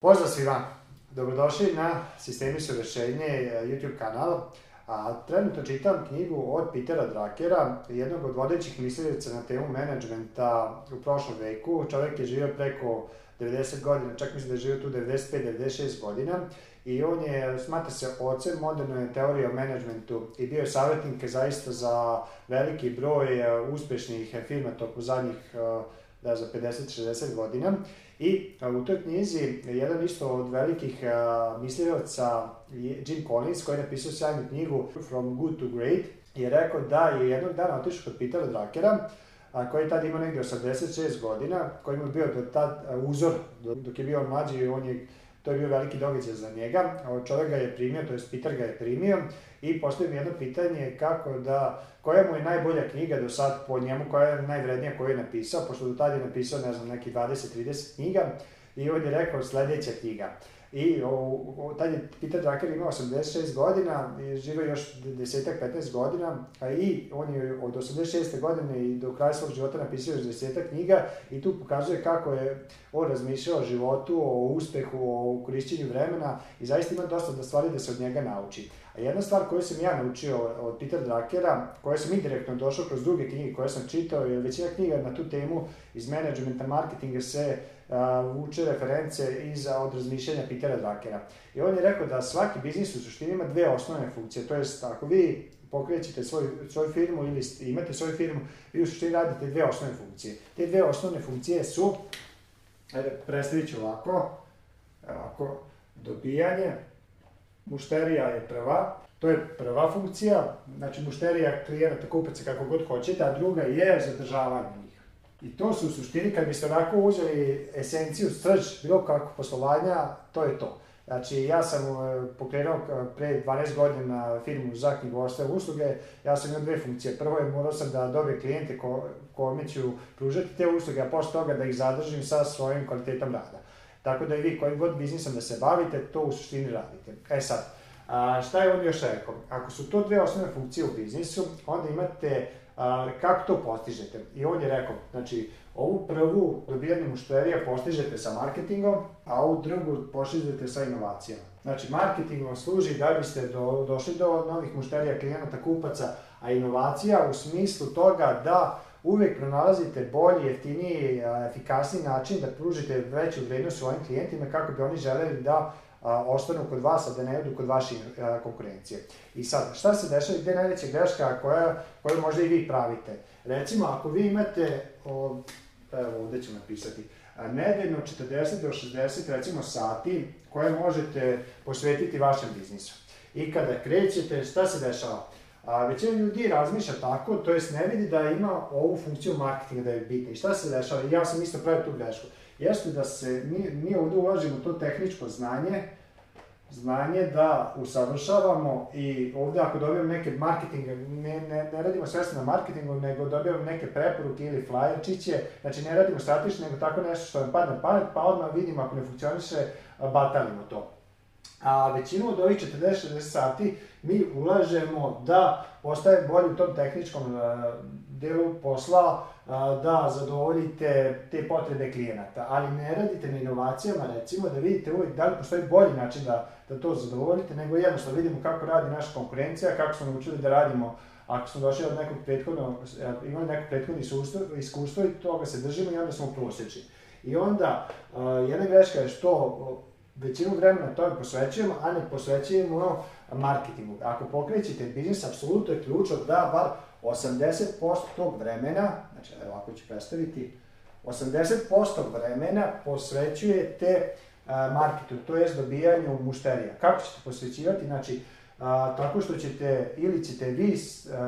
Pozdrav svima! Dobrodošli na Sistemi su rešenje e, YouTube kanal. A, trenutno čitam knjigu od Pitera Drakera, jednog od vodećih mislilica na temu menadžmenta u prošlom veku. Čovjek je živio preko 90 godina, čak mislim da je živio tu 95-96 godina i on je, smatra se, ocem moderne teorije o menadžmentu i bio je savjetnik zaista za veliki broj e, uspešnih e, firma toku zadnjih uh, da, za 50-60 godina. I a, u toj knjizi jedan isto od velikih a, mislivaca, Jim Collins, koji je napisao sjajnu knjigu From Good to Great, je rekao da je jednog dana otišao kod Petera Drakera, a koji je tad imao negde 86 godina, koji mu je bio do tad uzor, dok je bio mlađi, on je, to je bio veliki događaj za njega. Čovjek ga je primio, to je Peter ga je primio i postavim jedno pitanje kako da, koja mu je najbolja knjiga do sad po njemu, koja je najvrednija koju je napisao, pošto do tada je napisao, ne znam, neki 20-30 knjiga i on je rekao sledeća knjiga. I o, o, tad je Peter Drucker imao 86 godina i živio još 10-15 godina, a i on je od 86. godine i do kraja svog života napisao još 10 knjiga i tu pokazuje kako je on razmišljao o životu, o uspehu, o korišćenju vremena i zaista ima dosta da stvari da se od njega nauči. A jedna stvar koju sam ja naučio od Peter Druckera, koja sam indirektno došao kroz druge knjige koje sam čitao, jer većina knjiga na tu temu iz managementa marketinga se vuče reference iz od razmišljanja Pitera Drakera. I on je rekao da svaki biznis u suštini ima dve osnovne funkcije, to jest ako vi pokrećete svoj, svoju firmu ili imate svoju firmu, vi u suštini radite dve osnovne funkcije. Te dve osnovne funkcije su, ajde, predstavit ću ovako, e, ovako, dobijanje mušterija je prva, to je prva funkcija, znači mušterija klijenata, kupaca kako god hoćete, a druga je zadržavanje. I to su u suštini, kad biste onako uzeli esenciju, srž bilo kako poslovanja, to je to. Znači, ja sam e, pokrenuo e, pre 12 godina firmu za knjigovoste usluge, ja sam imao dve funkcije. Prvo je morao sam da dobijem klijente ko, kome ću pružati te usluge, a posle toga da ih zadržim sa svojim kvalitetom rada. Tako da i vi kojim god biznisom da se bavite, to u suštini radite. E sad, a šta je on još rekao? Ako su to dve osnovne funkcije u biznisu, onda imate A, kako to postižete? I on je rekao, znači, ovu prvu dobijenu mušterija postižete sa marketingom, a ovu drugu postižete sa inovacijama. Znači, marketing vam služi da biste do, došli do novih mušterija, klijenata, kupaca, a inovacija u smislu toga da uvek pronalazite bolji, jeftiniji, efikasniji način da pružite veću vrednost svojim klijentima kako bi oni želeli da a, ostanu kod vas, a da ne odu kod vaše konkurencije. I sad, šta se dešava i gde je najveća greška koja, koju možda i vi pravite? Recimo, ako vi imate, o, evo ovde ću napisati, nedeljno 40 do 60 recimo sati koje možete posvetiti vašem biznisu. I kada krećete, šta se dešava? A, većina ljudi razmišlja tako, to jest ne vidi da ima ovu funkciju marketinga da je bitna. I šta se dešava? Ja sam isto pravio tu grešku. Jeste da se, mi, mi ovde ulažimo to tehničko znanje, znanje da usavršavamo i ovde ako dobijem neke marketinge, ne, ne, ne radimo svesno na marketingu, nego dobijem neke preporuke ili flyerčiće, znači ne radimo statično, nego tako nešto što nam padne pamet, pa odmah vidimo ako ne funkcioniše, batalimo to. A većinu od ovih 40-60 sati mi ulažemo da postajem bolji u tom tehničkom deo posla da zadovoljite te potrebe klijenata, ali ne radite na inovacijama recimo da vidite uvek da li postoji bolji način da, da to zadovoljite, nego jednostavno vidimo kako radi naša konkurencija, kako smo naučili da radimo ako smo došli od nekog prethodnog, imali neko prethodno iskustvo, iskustvo i toga se držimo i onda smo prosječni. I onda, jedna greška je što većinu vremena tome posvećujemo, a ne posvećujemo marketingu. Ako pokrećete biznis, apsolutno je ključno da bar 80% tog vremena, znači evo ovako ću predstaviti, 80% vremena posvećujete a, marketu, to jest dobijanju mušterija. Kako ćete posvećivati? Znači, a, tako što ćete ili ćete vi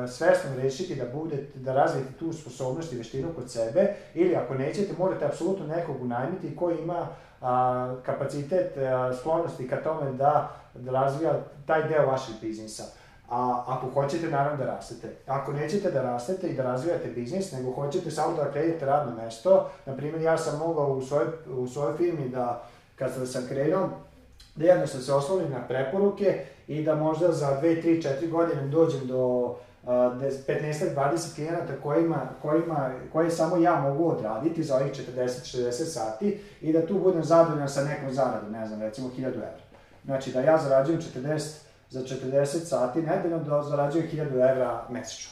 svesno rešiti da budete da razvijete tu sposobnost i veštinu kod sebe ili ako nećete morate apsolutno nekog unajmiti koji ima a, kapacitet a, sklonosti ka tome da, da razvija taj deo vašeg biznisa. A ako hoćete, naravno da rastete. Ako nećete da rastete i da razvijate biznis, nego hoćete samo da kredite radno mesto, na primjer ja sam mogao u svojoj, u svojoj firmi da, kad sam krenuo, da jednostavno se oslovim na preporuke i da možda za 2, 3, 4 godine dođem do 15-20 klijenata kojima, kojima, koje samo ja mogu odraditi za ovih 40-60 sati i da tu budem zadovoljan sa nekom zaradom, ne znam, recimo 1000 evra. Znači da ja zarađujem 40 za 40 sati nedeljno da zarađuje 1000 evra mesečno.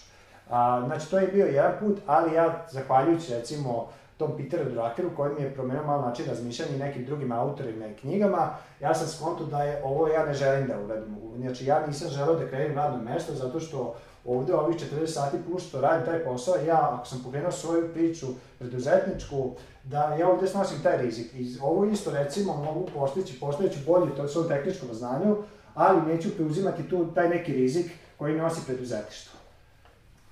A, znači, to je bio jedan put, ali ja, zahvaljujući, recimo, tom Peteru Drakeru, koji mi je promenio malo način razmišljanja i nekim drugim autorima i knjigama, ja sam skonto da je ovo ja ne želim da uradim. Znači ja nisam želeo da krenem radno mesto zato što ovde ovih 40 sati plus što radim taj posao, ja ako sam pogledao svoju priču preduzetničku, da ja ovde snosim taj rizik. I ovo isto recimo mogu postići, postajući bolji u svom tehničkom znanju, ali neću preuzimati tu, taj neki rizik koji nosi preduzetništvo.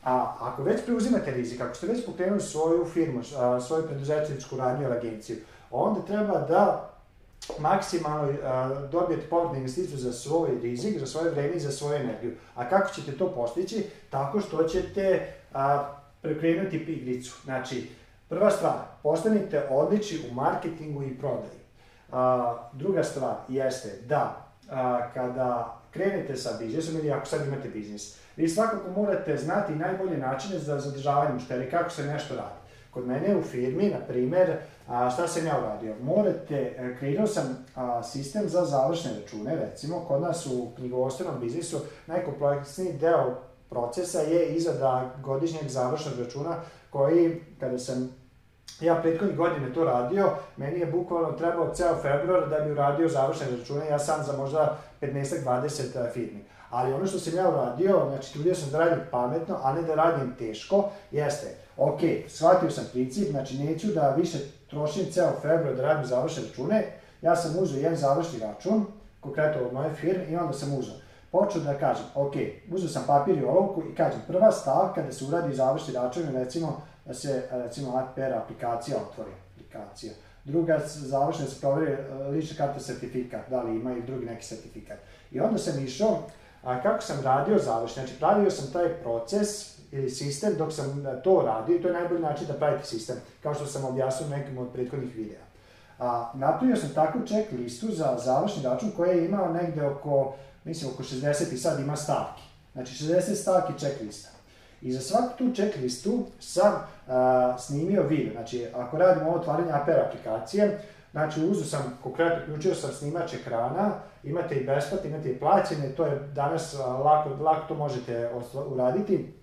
A ako već preuzimate rizik, ako ste već pokrenuli svoju firmu, svoju preduzetničku radnju ili agenciju, onda treba da maksimalno dobijete povrat investiciju za svoj rizik, za svoje vreme i za svoju energiju. A kako ćete to postići? Tako što ćete a, prekrenuti igricu. Znači, prva stvar, postanite odlični u marketingu i prodaji. A, druga stvar jeste da a, kada krenete sa biznisom ili ako sad imate biznis, vi svakako morate znati najbolje načine za zadržavanje mušterija, kako se nešto radi. Kod mene u firmi, na primer, a, šta sam ja uradio? Morate, e, kreirao sam a, sistem za završne račune, recimo, kod nas u knjigovostvenom biznisu najkompleksniji deo procesa je izrada godišnjeg završnog računa koji, kada sam ja prethodne godine to radio, meni je bukvalno trebao ceo februar da bi uradio završene račune, ja sam za možda 15-20 e, firmi. Ali ono što sam ja uradio, znači trudio sam da radim pametno, a ne da radim teško, jeste, ok, shvatio sam princip, znači neću da više trošim ceo februar da radim završene račune, ja sam uzeo jedan završni račun, konkretno od moje firme, i onda sam uzeo počeo da kažem, ok, uzeo sam papir i olovku i kažem, prva stavka da se uradi završni račun recimo da se e, recimo per aplikacija otvori, aplikacija. Druga završna se proveri e, lična karta sertifikat, da li ima i drugi neki sertifikat. I onda sam išao, a kako sam radio završno, znači pravio sam taj proces ili sistem dok sam e, to radio i to je najbolji način da pravite sistem, kao što sam objasnio u nekim od prethodnih videa. A, napravio sam takvu check listu za završni račun koja je imao negde oko, mislim, oko 60 i sad ima stavki. Znači 60 stavki check lista. I za svaku tu checklistu sam a, snimio video. Znači, ako radimo ovo otvaranje APR aplikacije, Znači, uzu sam, konkretno uključio sam snimač ekrana, imate i besplatne, imate i plaćene, to je danas lako, lako to možete uraditi.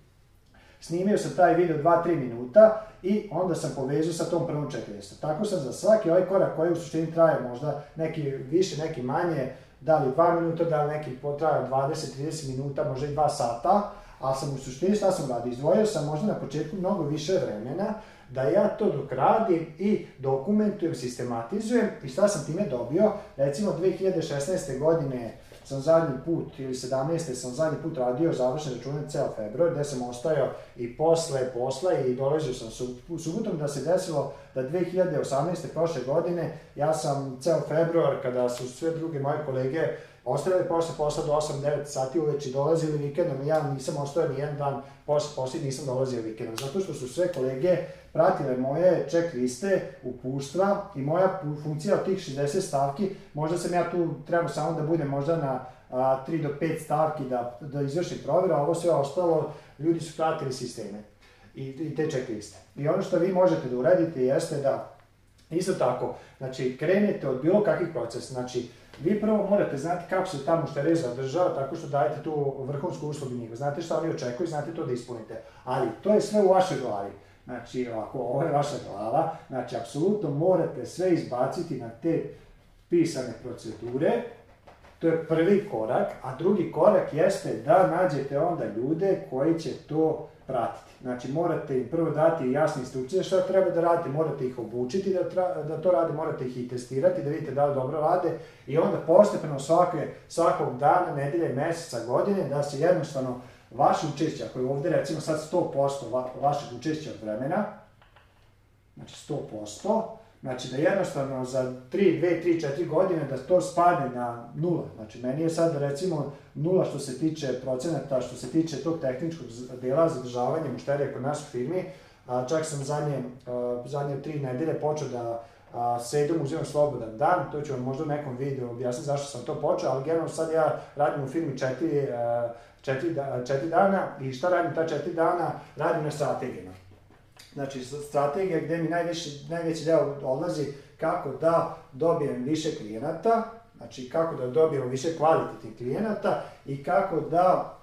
Snimio sam taj video 2-3 minuta i onda sam povezao sa tom prvom checklistom. Tako sam za svaki ovaj korak koji u suštini traje možda neki više, neki manje, da li 2 minuta, da li neki potraje 20-30 minuta, možda i 2 sata, ali sam u suštini šta sam radio? Izdvojio sam možda na početku mnogo više vremena da ja to dok radim i dokumentujem, sistematizujem i šta sam time dobio. Recimo 2016. godine sam zadnji put ili 17. sam zadnji put radio završne račun ceo februar gde sam ostajao i posle posla i dolazio sam sub, subotom da se desilo da 2018. prošle godine ja sam ceo februar kada su sve druge moje kolege ostajali posle posla do 8-9 sati uveče, dolazili vikendom, ja nisam ostao ni jedan dan posle posla nisam dolazio vikendom, zato što su sve kolege pratile moje check liste, upuštva i moja funkcija od tih 60 stavki, možda sam ja tu trebao samo da budem možda na a, 3 do 5 stavki da, da izvršim provera, a ovo sve ostalo, ljudi su pratili sisteme i, i te check liste. I ono što vi možete da uradite jeste da Isto tako, znači krenete od bilo kakvih procesa, znači Vi prvo morate znati kako se ta mušterija zadržava tako što dajete tu vrhunsku uslugu njima. Znate šta oni očekuju, znate to da ispunite. Ali to je sve u vašoj glavi. Znači, ovako, ovo je vaša glava, znači, apsolutno morate sve izbaciti na te pisane procedure, to je prvi korak, a drugi korak jeste da nađete onda ljude koji će to pratiti. Znači, morate im prvo dati jasne instrukcije šta treba da radite, morate ih obučiti da, tra, da to rade, morate ih i testirati, da vidite da li dobro rade i onda postepeno svake, svakog dana, nedelje, meseca, godine, da se jednostavno vaše učešće, ako je ovde recimo sad 100% va, vašeg učešća od vremena, znači 100%, Znači da jednostavno za 3, 2, 3, 4 godine da to spadne na nula. Znači meni je sad recimo nula što se tiče procenata, što se tiče tog tehničkog dela zadržavanja mušterija kod nas u firmi. A, čak sam zadnje, a, zadnje tri nedelje počeo da a, sedom uzimam slobodan dan, to ću vam možda u nekom videu objasniti zašto sam to počeo, ali generalno sad ja radim u firmi četiri, a, četiri, da, četiri dana i šta radim ta četiri dana? Radim na strategijama Znači, strategija gde mi najviše, najveći deo odlazi kako da dobijem više klijenata, znači kako da dobijemo više kvalitetnih klijenata i kako da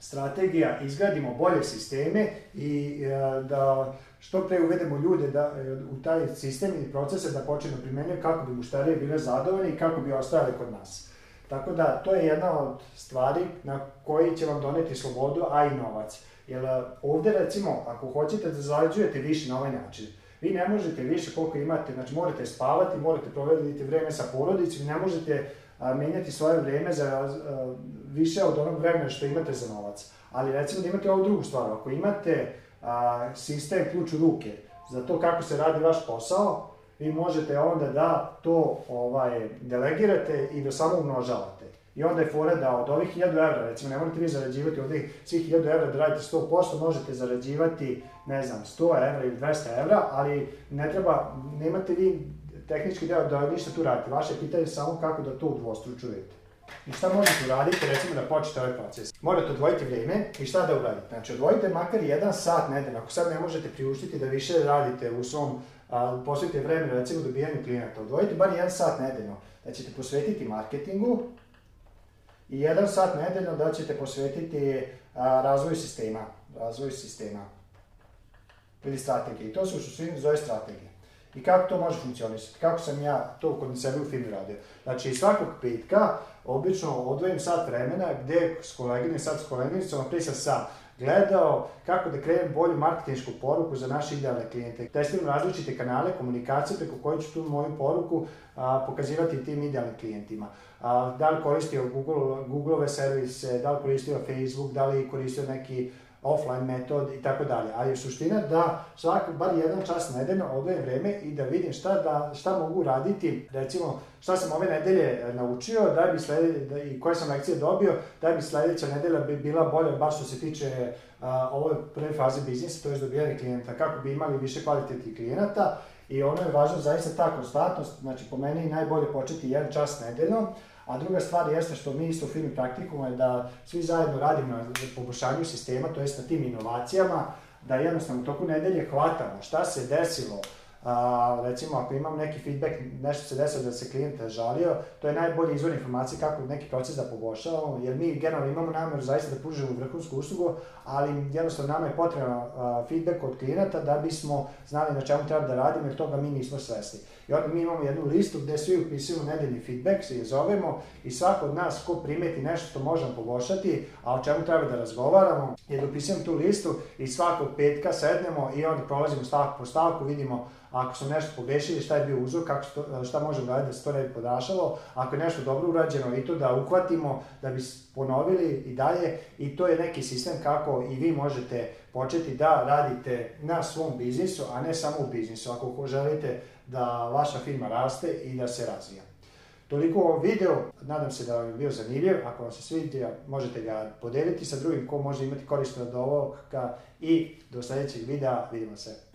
strategija izgradimo bolje sisteme i e, da što pre uvedemo ljude da, e, u taj sistem i procese da počne da kako bi muštarije bile zadovoljne i kako bi ostale kod nas. Tako da, to je jedna od stvari na koji će vam doneti slobodu, a i novac. Jer e, ovde, recimo, ako hoćete da zarađujete više na ovaj način, vi ne možete više koliko imate, znači morate spavati, morate provediti vreme sa porodicom, ne možete a, menjati svoje vreme za a, e, više od onog vremena što imate za novac. Ali recimo da imate ovu drugu stvar, ako imate a, sistem ključ u ruke za to kako se radi vaš posao, vi možete onda da to ovaj, delegirate i do da samo umnožavate. I onda je fora da od ovih 1000 evra, recimo ne morate vi zarađivati ovde svih 1000 evra da radite 100%, možete zarađivati, ne znam, 100 evra ili 200 evra, ali ne treba, nemate vi tehnički deo da ništa tu radite. Vaše pitanje je samo kako da to udvostručujete. I šta možete uraditi, recimo, da počete ovaj proces? Morate odvojiti vreme i šta da uradite? Znači, odvojite makar jedan sat nedeljno. Ako sad ne možete priuštiti da više radite u svom a, posvetite vreme recimo dobijanju klijenata, odvojite bar jedan sat nedeljno da ćete posvetiti marketingu i jedan sat nedeljno da ćete posvetiti a, razvoju sistema, razvoju sistema ili strategije. I to su u suštini zove strategije. I kako to može funkcionisati? Kako sam ja to kod sebe u firmi radio? Znači, svakog petka obično odvojim sat vremena gde s koleginim, sad s koleginicom, pričam sam gledao kako da krenem bolju marketinšku poruku za naše idealne klijente. Testiram različite kanale komunikacije preko koje ću tu moju poruku a, pokazivati tim idealnim klijentima. A, da li koristio Google, Googleove servise, da li koristio Facebook, da li koristio neki offline metod i tako dalje. Ali je suština da svaki, bar jedan čas nedeljno odvojem vreme i da vidim šta, da, šta mogu raditi, recimo šta sam ove nedelje e, naučio da bi slede, da, i koje sam lekcije dobio da bi sledeća nedelja bi bila bolja baš što se tiče a, e, ove prve faze biznisa, to je dobijanje klijenta, kako bi imali više kvalitetnih klijenata i ono je važno zaista ta konstantnost, znači po meni najbolje početi jedan čas nedeljno, A druga stvar jeste što mi isto u firmi praktikuma je da svi zajedno radimo na poboljšanju sistema, to jest na tim inovacijama, da jednostavno u toku nedelje hvatamo šta se desilo, a, recimo ako imam neki feedback, nešto se desilo da se klijent žalio, to je najbolji izvor informacije kako neki proces da poboljšavamo, jer mi generalno imamo nameru zaista da pružimo vrhunsku uslugu, ali jednostavno nama je potreban feedback od klijenata da bismo znali na čemu treba da radimo, jer toga mi nismo svesni. I onda mi imamo jednu listu gde svi upisujemo nedeljni feedback, se je zovemo i svako od nas ko primeti nešto što možemo poboljšati, a o čemu treba da razgovaramo, je da upisujem tu listu i svakog petka sednemo i onda prolazimo stavku po stavku, vidimo ako smo nešto pogrešili, šta je bio uzrok, kako to, šta možemo raditi da se to ne bi podašalo, ako je nešto dobro urađeno i to da uhvatimo, da bi ponovili i dalje i to je neki sistem kako i vi možete početi da radite na svom biznisu, a ne samo u biznisu, ako želite da vaša firma raste i da se razvija. Toliko o video, nadam se da vam je bio zanimljiv, ako vam se svidio možete ga podeliti sa drugim ko može imati korist od ovoga i do sledećeg videa, vidimo se.